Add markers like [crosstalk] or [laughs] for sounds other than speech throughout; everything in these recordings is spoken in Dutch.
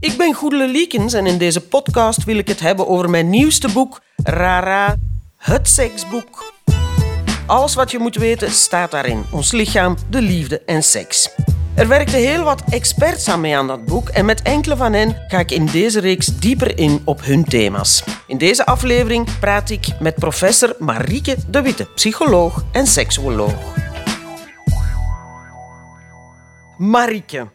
Ik ben Goedele Liekens en in deze podcast wil ik het hebben over mijn nieuwste boek, Rara, het seksboek. Alles wat je moet weten staat daarin. Ons lichaam, de liefde en seks. Er werkten heel wat experts aan mee aan dat boek en met enkele van hen ga ik in deze reeks dieper in op hun thema's. In deze aflevering praat ik met professor Marieke de Witte, psycholoog en seksuoloog. Marieke,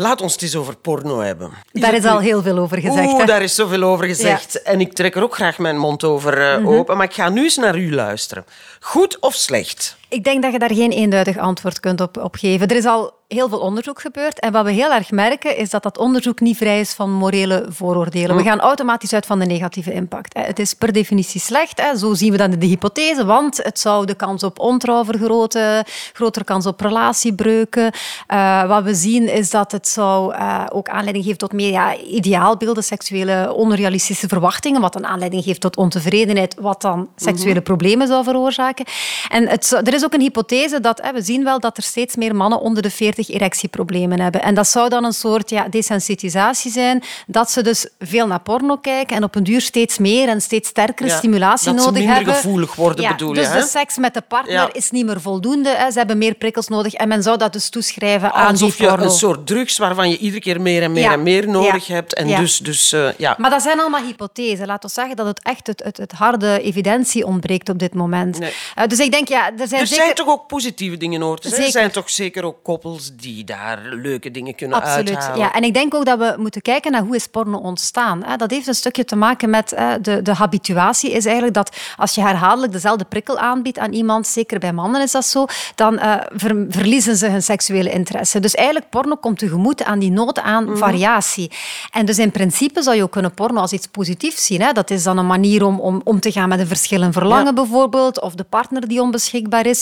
laat ons het eens over porno hebben. Daar is al heel veel over gezegd. Oeh, hè? daar is zoveel over gezegd. En ik trek er ook graag mijn mond over eh, Mhm. open. Maar ik ga nu eens naar u luisteren. Goed of slecht? Ik denk dat je daar geen eenduidig antwoord kunt op, op geven. Er is al heel veel onderzoek gebeurd. En wat we heel erg merken, is dat dat onderzoek niet vrij is van morele vooroordelen. We gaan automatisch uit van de negatieve impact. Het is per definitie slecht. Zo zien we dan de hypothese. Want het zou de kans op ontrouw vergroten, grotere kans op relatiebreuken. Eh, wat we zien is dat het zou eh, ook aanleiding geven tot meer ja, ideaalbeelden, seksuele onrealistische verwachtingen, wat een aanleiding geeft tot ontevredenheid, wat dan seksuele problemen zou veroorzaken. En het, zou- er is ook een hypothese dat hè, we zien wel dat er steeds meer mannen onder de 40 erectieproblemen hebben. En dat zou dan een soort ja, desensitisatie zijn, dat ze dus veel naar porno kijken en op een duur steeds meer en steeds sterkere Ja, stimulatie dat ze nodig minder hebben. gevoelig worden, ja, bedoel je, Dus hè? de seks met de partner Ja. is niet meer voldoende. Hè. Ze hebben meer prikkels nodig en men zou dat dus toeschrijven aan Alsof die je porno. een soort drugs waarvan je iedere keer meer en meer en meer nodig hebt. En dus, dus eh, ja. Maar dat zijn allemaal hypothesen. Laten we zeggen dat het echt het, het, het harde evidentie ontbreekt op dit moment. Nee. Eh, dus ik denk, ja, er zijn zeker... zijn toch ook positieve dingen hoor. te zeggen. Er zijn toch zeker ook koppels die daar leuke dingen kunnen Absoluut. uithalen. Ja. En ik denk ook dat we moeten kijken naar hoe is porno ontstaan. Dat heeft een stukje te maken met de, de habituatie. Is eigenlijk dat als je herhaaldelijk dezelfde prikkel aanbiedt aan iemand, zeker bij mannen is dat zo, dan eh, ver- verliezen ze hun seksuele interesse. Dus eigenlijk porno komt tegemoet aan die nood aan Mhm. variatie. En dus in principe zou je ook kunnen porno als iets positiefs zien. Hè. Dat is dan een manier om, om om te gaan met een verschil in verlangen Ja. bijvoorbeeld, of de partner die onbeschikbaar is.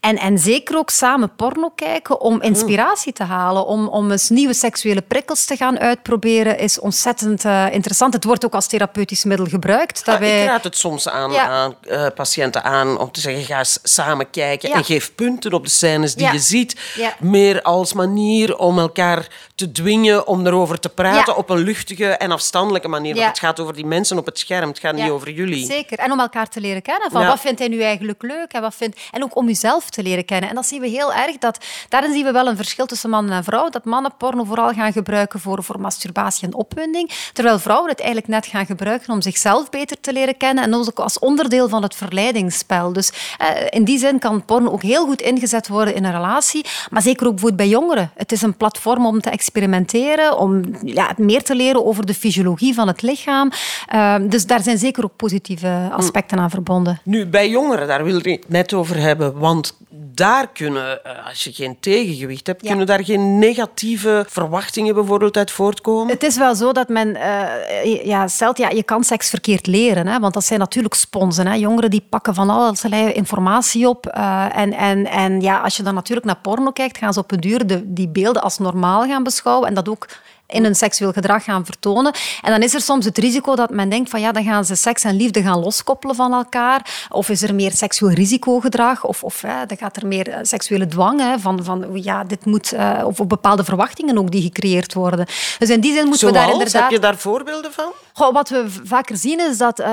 En, en zeker ook samen porno kijken om inspiratie te halen, om, om eens nieuwe seksuele prikkels te gaan uitproberen, is ontzettend eh, interessant. Het wordt ook als therapeutisch middel gebruikt. Ja, daarbij- Ik raad het soms aan, Ja. aan eh, patiënten aan om te zeggen, ga eens samen kijken Ja. en geef punten op de scènes die je ziet. Meer als manier om elkaar te dwingen om erover te praten op een luchtige en afstandelijke manier. Want het gaat over die mensen op het scherm, het gaat niet over jullie. Zeker. En om elkaar te leren kennen. Van. Wat vindt hij nu eigenlijk leuk? En, wat vindt... en ook om jezelf te leren kennen. En dat zien we heel erg. Dat, daarin zien we wel een verschil tussen man en vrouw. Dat mannen porno vooral gaan gebruiken voor, voor masturbatie en opwinding. Terwijl vrouwen het eigenlijk net gaan gebruiken om zichzelf beter te leren kennen. En ook als onderdeel van het verleidingsspel. Dus eh, in die zin kan porno ook heel goed ingezet worden in een relatie. Maar zeker ook bijvoorbeeld bij jongeren. Het is een platform om te experimenteren. Om ja, meer te leren over de fysiologie van het lichaam. Eh, dus daar zijn zeker ook positieve aspecten aan verbonden. Nu, bij jongeren, daar wil ik het net over hebben. Want daar kunnen, eh, als je geen tegengewicht hebt, Ja. kunnen daar geen negatieve verwachtingen bijvoorbeeld uit voortkomen? Het is wel zo dat men eh, ja, stelt, ja, je kan seks verkeerd leren. Hè, want dat zijn natuurlijk sponsen. Hè. Jongeren die pakken van allerlei informatie op. eh, en en, en ja, als je dan natuurlijk naar porno kijkt, gaan ze op een duur de, die beelden als normaal gaan beschouwen. En dat ook in hun seksueel gedrag gaan vertonen. En dan is er soms het risico dat men denkt van ja, dan gaan ze seks en liefde gaan loskoppelen van elkaar. Of is er meer seksueel risicogedrag? Of, of hè, dan gaat er meer eh, seksuele dwang hè, van, van ja, dit moet... eh, of, of bepaalde verwachtingen ook die gecreëerd worden. Dus in die zin moeten we daar Zoals? inderdaad... Heb je daar voorbeelden van? Goh, wat we vaker zien is dat eh,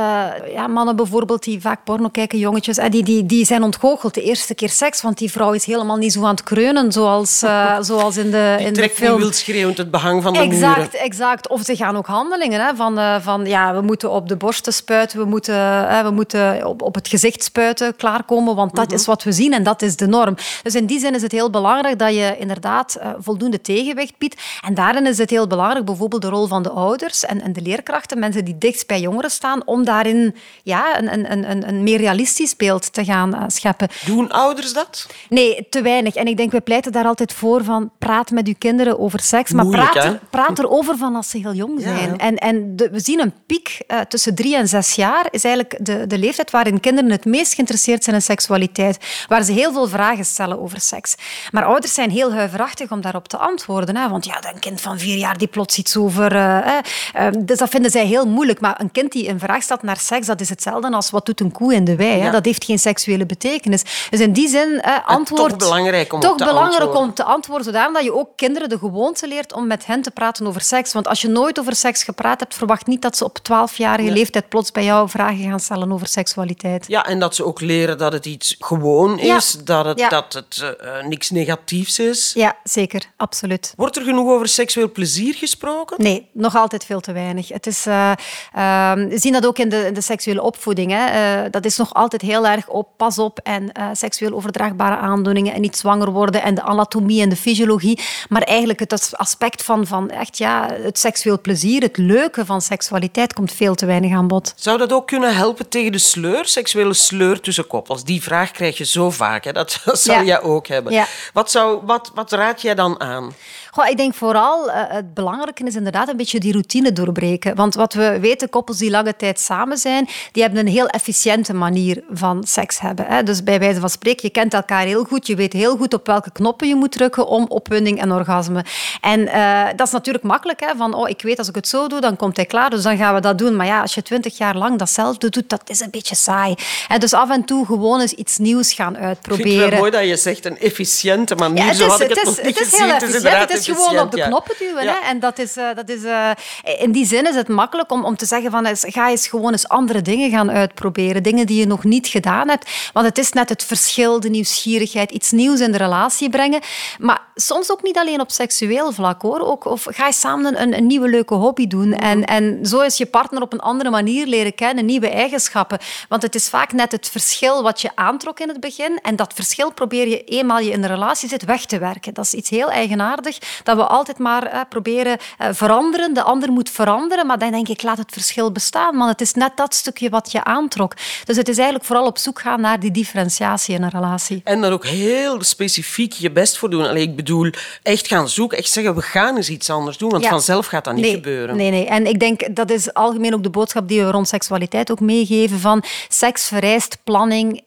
ja, mannen bijvoorbeeld die vaak porno kijken, jongetjes, die, die, die zijn ontgoocheld de eerste keer seks, want die vrouw is helemaal niet zo aan het kreunen zoals, [laughs] zoals in de, in de Trekt film. niet wildschreeuwend het behang van de muren. exact. Of ze gaan ook handelingen hè, van, eh, van ja, we moeten op de borsten spuiten, we moeten, we moeten op, op het gezicht spuiten, klaarkomen, want dat is wat we zien en dat is de norm. Dus in die zin is het heel belangrijk dat je inderdaad eh, voldoende tegenwicht biedt. En daarin is het heel belangrijk bijvoorbeeld de rol van de ouders en, en de leerkrachten, mensen die dichtst bij jongeren staan, om daarin ja, een, een, een, een meer realistisch beeld te gaan eh, scheppen. Doen ouders dat? Nee, te weinig. En ik denk, we pleiten daar altijd voor van praat met uw kinderen over seks. Maar praat, praat erover van als ze heel jong zijn. ja. En, en de- we zien een piek eh, tussen drie en zes jaar is eigenlijk de, de leeftijd waarin kinderen het meest geïnteresseerd zijn in seksualiteit. Waar ze heel veel vragen stellen over seks. Maar ouders zijn heel huiverachtig om daarop te antwoorden. Hè? Want ja, een kind van vier jaar die plots iets over... eh, hè. Eh, dus dat vinden zij heel moeilijk. Maar een kind die een vraag stelt naar seks, dat is hetzelfde als wat doet een koe in de wei. Hè? Ja. Dat heeft geen seksuele betekenis. Dus in die zin, antwoord... toch belangrijk om Toch belangrijk antwoorden. om te antwoorden, zodanig dat je ook kinderen de gewoonte leert om met hen te praten praten over seks. Want als je nooit over seks gepraat hebt, verwacht niet dat ze op 12-jarige leeftijd plots bij jou vragen gaan stellen over seksualiteit. Ja, en dat ze ook leren dat het iets gewoon is, dat het, dat het uh, niks negatiefs is. Ja, zeker, absoluut. Wordt er genoeg over seksueel plezier gesproken? Nee, nog altijd veel te weinig. Het is, uh, uh, we zien dat ook in de, in de seksuele opvoeding. Hè. dat is nog altijd heel erg op pas op en seksueel overdraagbare aandoeningen en niet zwanger worden en de anatomie en de fysiologie. Maar eigenlijk het aspect van, van echt, ja, het seksueel plezier, het leuke van seksualiteit komt veel te weinig aan bod. Zou dat ook kunnen helpen tegen de sleur, seksuele sleur tussen koppels? Die vraag krijg je zo vaak. Hè? Dat, [laughs] zou jij ook hebben. Wat, zou, wat, wat raad jij dan aan? Goh, ik denk vooral, uh, het belangrijke is inderdaad een beetje die routine doorbreken. Want wat we weten, koppels die lange tijd samen zijn, die hebben een heel efficiënte manier van seks hebben. Hè. Dus bij wijze van spreken, je kent elkaar heel goed, je weet heel goed op welke knoppen je moet drukken om opwinding en orgasme. En uh, dat is natuurlijk makkelijk, hè, van oh, ik weet als ik het zo doe, dan komt hij klaar, dus dan gaan we dat doen. Maar ja, als je twintig jaar lang datzelfde doet, dat is een beetje saai. En dus af en toe gewoon eens iets nieuws gaan uitproberen. Ik vind het mooi dat je zegt een efficiënte manier. Ja, het is, zo had ik het, is, niet het is heel efficiënt. Het is gewoon op de knoppen duwen. Hè? En dat is, uh, dat is, uh, in die zin is het makkelijk om, om te zeggen van ga eens gewoon eens andere dingen gaan uitproberen. Dingen die je nog niet gedaan hebt. Want het is net het verschil, de nieuwsgierigheid, iets nieuws in de relatie brengen. Maar soms ook niet alleen op seksueel vlak hoor. Ook, of ga je samen een, een nieuwe leuke hobby doen. En, en zo is je partner op een andere manier leren kennen, nieuwe eigenschappen. Want het is vaak net het verschil wat je aantrok in het begin. En dat verschil probeer je eenmaal je in de relatie zit weg te werken. Dat is iets heel eigenaardig, dat we altijd maar eh, proberen eh, veranderen. De ander moet veranderen, maar dan denk ik, laat het verschil bestaan. Want het is net dat stukje wat je aantrok. Dus het is eigenlijk vooral op zoek gaan naar die differentiatie in een relatie. En dan ook heel specifiek je best voor doen. Allee, ik bedoel, echt gaan zoeken, echt zeggen, we gaan eens iets anders doen, want vanzelf gaat dat niet gebeuren. Nee, nee. En ik denk, dat is algemeen ook de boodschap die we rond seksualiteit ook meegeven, van seks vereist planning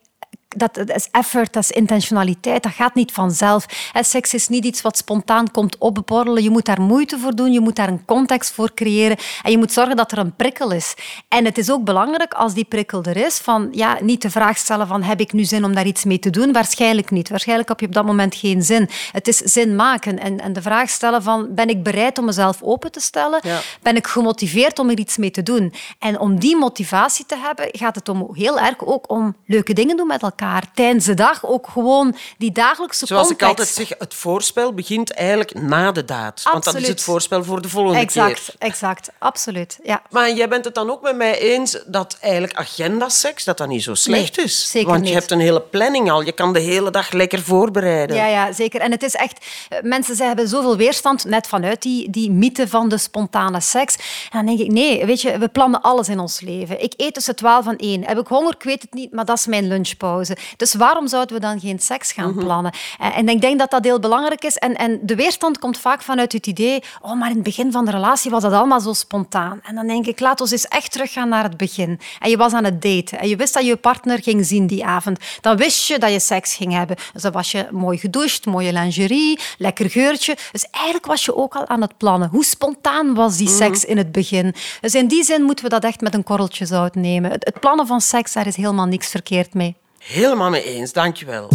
dat, is effort, dat is intentionaliteit, dat gaat niet vanzelf. seks is niet iets wat spontaan komt opborrelen. Je moet daar moeite voor doen, je moet daar een context voor creëren en je moet zorgen dat er een prikkel is. En het is ook belangrijk als die prikkel er is, van ja, niet de vraag stellen van heb ik nu zin om daar iets mee te doen? Waarschijnlijk niet. Waarschijnlijk heb je op dat moment geen zin. Het is zin maken en, en de vraag stellen van ben ik bereid om mezelf open te stellen? Ben ik gemotiveerd om er iets mee te doen? En om die motivatie te hebben, gaat het om heel erg ook om leuke dingen doen met elkaar tijdens de dag. Ook gewoon die dagelijkse Zoals ik altijd zeg, het voorspel begint eigenlijk na de daad. Absoluut. Want dat is het voorspel voor de volgende exact, keer. Exact, exact. Absoluut, ja. Maar jij bent het dan ook met mij eens dat eigenlijk agendaseks dat dat niet zo slecht nee, is? Zeker Want je hebt een hele planning al. Je kan de hele dag lekker voorbereiden. Ja, ja zeker. En het is echt... Eh, mensen ze hebben zoveel weerstand, net vanuit die, die mythe van de spontane seks. En dan denk ik, nee, weet je, we plannen alles in ons leven. Ik eet tussen twaalf en één. Heb ik honger? Ik weet het niet, maar dat is mijn lunchpauze. Dus waarom zouden we dan geen seks gaan mhm. plannen? En ik denk dat dat heel belangrijk is. En, en de weerstand komt vaak vanuit het idee, oh, maar in het begin van de relatie was dat allemaal zo spontaan. En dan denk ik, laat ons eens echt teruggaan naar het begin. En je was aan het daten en je wist dat je je partner ging zien die avond. Dan wist je dat je seks ging hebben. Dus dan was je mooi gedoucht, mooie lingerie, lekker geurtje. Dus eigenlijk was je ook al aan het plannen. Hoe spontaan was die mhm. seks in het begin? Dus in die zin moeten we dat echt met een korreltje zout nemen. Het plannen van seks, daar is helemaal niks verkeerd mee. Helemaal mee eens, dankjewel.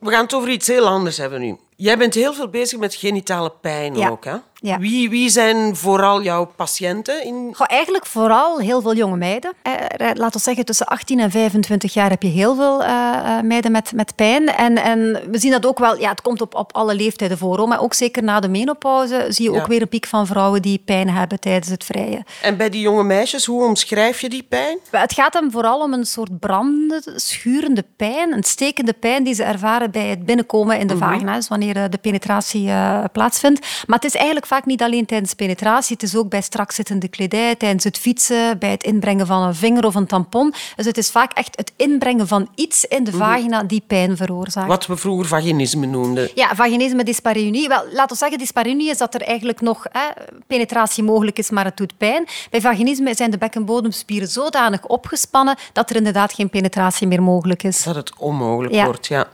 We gaan het over iets heel anders hebben nu. Jij bent heel veel bezig met genitale pijn ook, hè? Ja. Wie, wie zijn vooral jouw patiënten? In... Goh, eigenlijk vooral heel veel jonge meiden. Eh, eh laten we zeggen, tussen 18 en 25 jaar heb je heel veel eh, eh, meiden met, met pijn. En, en we zien dat ook wel, ja, het komt op, op alle leeftijden voor. Maar ook zeker na de menopauze zie je ook weer een piek van vrouwen die pijn hebben tijdens het vrije. En bij die jonge meisjes, hoe omschrijf je die pijn? Het gaat hem vooral om een soort brandende, schurende pijn, een stekende pijn die ze ervaren bij het binnenkomen in de mm vagina, dus wanneer de penetratie plaatsvindt. Maar het is eigenlijk vaak niet alleen tijdens penetratie, het is ook bij strak zittende kledij, tijdens het fietsen, bij het inbrengen van een vinger of een tampon. Dus het is vaak echt het inbrengen van iets in de mhm. vagina die pijn veroorzaakt. Wat we vroeger vaginisme noemden. Ja, vaginisme, dyspareunie. Wel, laten we zeggen, dyspareunie is dat er eigenlijk nog hè, penetratie mogelijk is, maar het doet pijn. Bij vaginisme zijn de bekkenbodemspieren zodanig opgespannen dat er inderdaad geen penetratie meer mogelijk is. Dat het onmogelijk wordt, ja.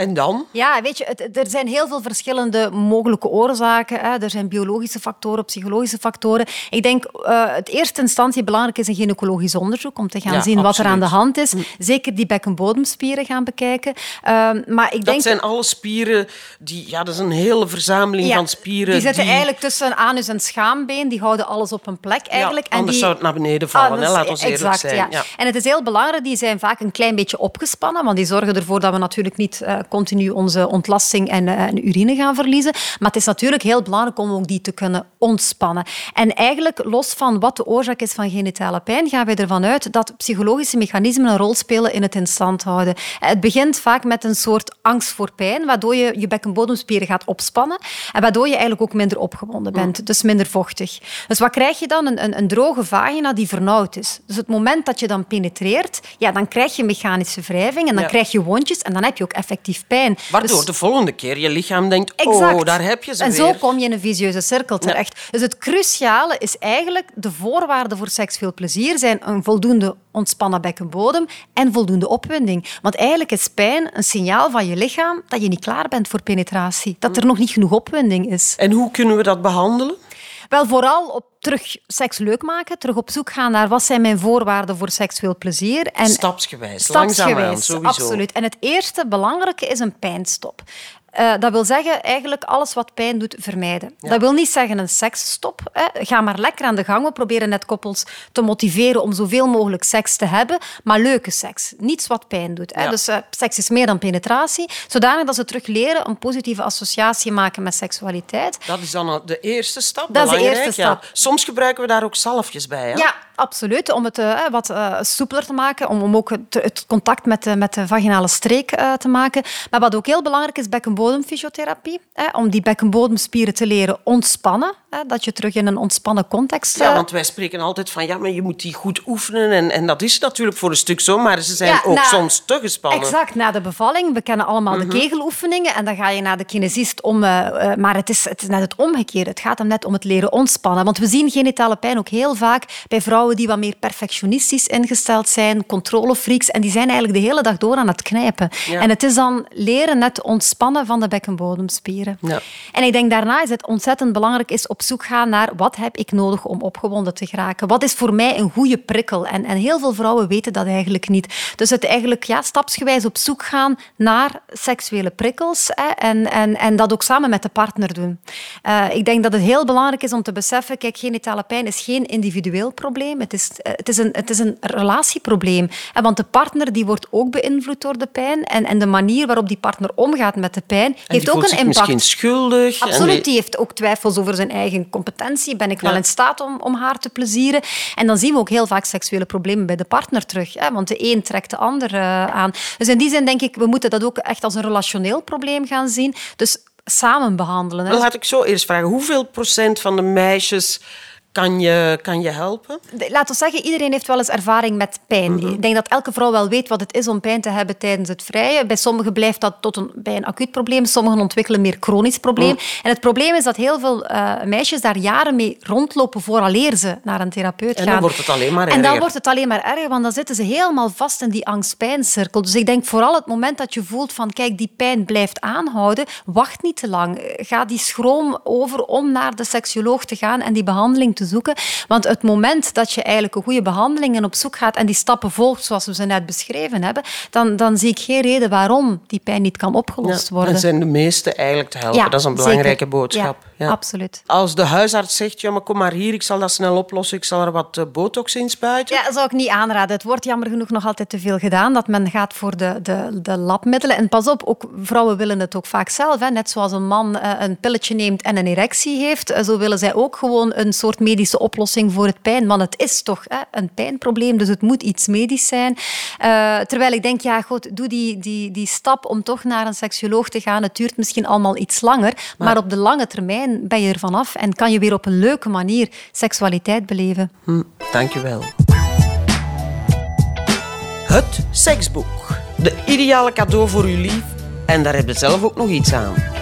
En dan? Ja, weet je, het, er zijn heel veel verschillende mogelijke oorzaken. Hè. Er zijn biologische factoren, psychologische factoren. Ik denk uh, het eerste instantie belangrijk is een gynaecologisch onderzoek om te gaan zien wat er aan de hand is. Mm. Zeker die bekkenbodemspieren gaan bekijken. Uh, maar ik dat denk... zijn alle spieren die, ja, dat is een hele verzameling van spieren. Die zitten eigenlijk tussen anus en schaambeen. Die houden alles op een plek eigenlijk. Ja, anders die... zou het naar beneden vallen. hè? Laat ons eerlijk exact, zijn. Ja. En het is heel belangrijk. Die zijn vaak een klein beetje opgespannen, want die zorgen ervoor dat we natuurlijk niet uh, continu onze ontlasting en, uh, en, urine gaan verliezen. Maar het is natuurlijk heel belangrijk om ook die te kunnen ontspannen. En eigenlijk, los van wat de oorzaak is van genitale pijn, gaan wij ervan uit dat psychologische mechanismen een rol spelen in het in stand houden. Het begint vaak met een soort angst voor pijn, waardoor je je bekkenbodemspieren gaat opspannen en waardoor je eigenlijk ook minder opgewonden bent, mm. dus minder vochtig. Dus wat krijg je dan? Een, een, een droge vagina die vernauwd is. Dus het moment dat je dan penetreert, ja, dan krijg je mechanische wrijving en dan krijg je wondjes en dan heb je ook effectief pijn. Waardoor dus... de volgende keer je lichaam denkt, oh, daar heb je ze en weer. En zo kom je in een visieuze cirkel terecht. Dus het cruciale is eigenlijk de voorwaarden voor seksueel plezier zijn een voldoende ontspannen bekkenbodem en voldoende opwinding. Want eigenlijk is pijn een signaal van je lichaam dat je niet klaar bent voor penetratie. Dat er nog niet genoeg opwinding is. En hoe kunnen we dat behandelen? Wel, vooral op terug seks leuk maken, terug op zoek gaan naar wat zijn mijn voorwaarden voor seksueel plezier. En stapsgewijs, stapsgewijs langzaamaan, sowieso. Absoluut. En het eerste belangrijke is een pijnstop. Uh, dat wil zeggen, eigenlijk alles wat pijn doet, vermijden. Ja. Dat wil niet zeggen een seksstop. Hè. Ga maar lekker aan de gang. We proberen net koppels te motiveren om zoveel mogelijk seks te hebben, maar leuke seks. Niets wat pijn doet. Hè. Ja. Dus uh, seks is meer dan penetratie. Zodanig dat ze terug leren een positieve associatie maken met seksualiteit. Dat is dan de eerste stap. Dat is de eerste stap. Ja. Soms gebruiken we daar ook zalfjes bij. Hè? Ja, absoluut. Om het uh, wat soepeler te maken, om, om ook het, het contact met de, met de vaginale streek te maken. Maar wat ook heel belangrijk is, bekkenbodem bekkenbodemfysiotherapie. Om die bekkenbodemspieren te leren ontspannen. Hè, dat je terug in een ontspannen context... Ja, want wij spreken altijd van ja, maar je moet die goed oefenen. En, en dat is natuurlijk voor een stuk zo, maar ze zijn ja, ook na, soms te gespannen. Exact, na de bevalling. We kennen allemaal mm -hmm. de kegeloefeningen en dan ga je naar de kinesist om... Uh, uh, maar het is, het is net het omgekeerde. Het gaat hem net om het leren ontspannen. Want we zien genitale pijn ook heel vaak bij vrouwen die wat meer perfectionistisch ingesteld zijn, controlefreaks, en die zijn eigenlijk de hele dag door aan het knijpen. Ja. En het is dan leren net ontspannen van de bekkenbodemspieren. Ja. En ik denk daarna is het ontzettend belangrijk is op zoek gaan naar wat heb ik nodig om opgewonden te geraken. Wat is voor mij een goede prikkel? En, en heel veel vrouwen weten dat eigenlijk niet. Dus het eigenlijk ja, stapsgewijs op zoek gaan naar seksuele prikkels hè, en, en, en dat ook samen met de partner doen. Uh, ik denk dat het heel belangrijk is om te beseffen, kijk, genitale pijn is geen individueel probleem. Het is, het is, een, het is een relatieprobleem. Want de partner die wordt ook beïnvloed door de pijn en, en de manier waarop die partner omgaat met de pijn heeft ook een impact. Misschien schuldig. Absoluut, die... die heeft ook twijfels over zijn eigen competentie. Ben ik wel in staat om, om haar te plezieren? En dan zien we ook heel vaak seksuele problemen bij de partner terug. Hè? Want de een trekt de ander uh, aan. Dus in die zin denk ik, we moeten dat ook echt als een relationeel probleem gaan zien. Dus samen behandelen. Hè? Dan laat ik zo eerst vragen. Hoeveel procent van de meisjes kan je, kan je helpen? Laten we zeggen, iedereen heeft wel eens ervaring met pijn. Mm -hmm. Ik denk dat elke vrouw wel weet wat het is om pijn te hebben tijdens het vrije. Bij sommigen blijft dat tot een, bij een acuut probleem. Sommigen ontwikkelen meer chronisch probleem. Mm. En het probleem is dat heel veel uh, meisjes daar jaren mee rondlopen vooraleer ze naar een therapeut gaan. En dan wordt het alleen maar erger. En dan wordt het alleen maar erger, want dan zitten ze helemaal vast in die angst-pijncirkel. Dus ik denk vooral het moment dat je voelt van, kijk, die pijn blijft aanhouden, wacht niet te lang. Ga die schroom over om naar de seksuoloog te gaan en die behandeling te zoeken. Want het moment dat je eigenlijk een goede behandeling en op zoek gaat en die stappen volgt zoals we ze net beschreven hebben, dan, dan zie ik geen reden waarom die pijn niet kan opgelost ja, worden. Dan zijn de meesten eigenlijk te helpen. Ja, dat is een belangrijke zeker. boodschap. Ja, absoluut. Als de huisarts zegt, ja, maar kom maar hier, ik zal dat snel oplossen, ik zal er wat uh, botox in spuiten. Ja, dat zou ik niet aanraden. Het wordt jammer genoeg nog altijd te veel gedaan, dat men gaat voor de, de, de labmiddelen. En pas op, ook vrouwen willen het ook vaak zelf. Hè. Net zoals een man uh, een pilletje neemt en een erectie heeft, uh, zo willen zij ook gewoon een soort medische oplossing voor het pijn. Want het is toch hè, een pijnprobleem, dus het moet iets medisch zijn. Uh, terwijl ik denk, ja, goed, doe die, die, die stap om toch naar een seksuoloog te gaan. Het duurt misschien allemaal iets langer, maar, maar op de lange termijn ben je er vanaf en kan je weer op een leuke manier seksualiteit beleven. Hm, dankjewel. Het seksboek. De ideale cadeau voor uw lief. En daar heb je zelf ook nog iets aan.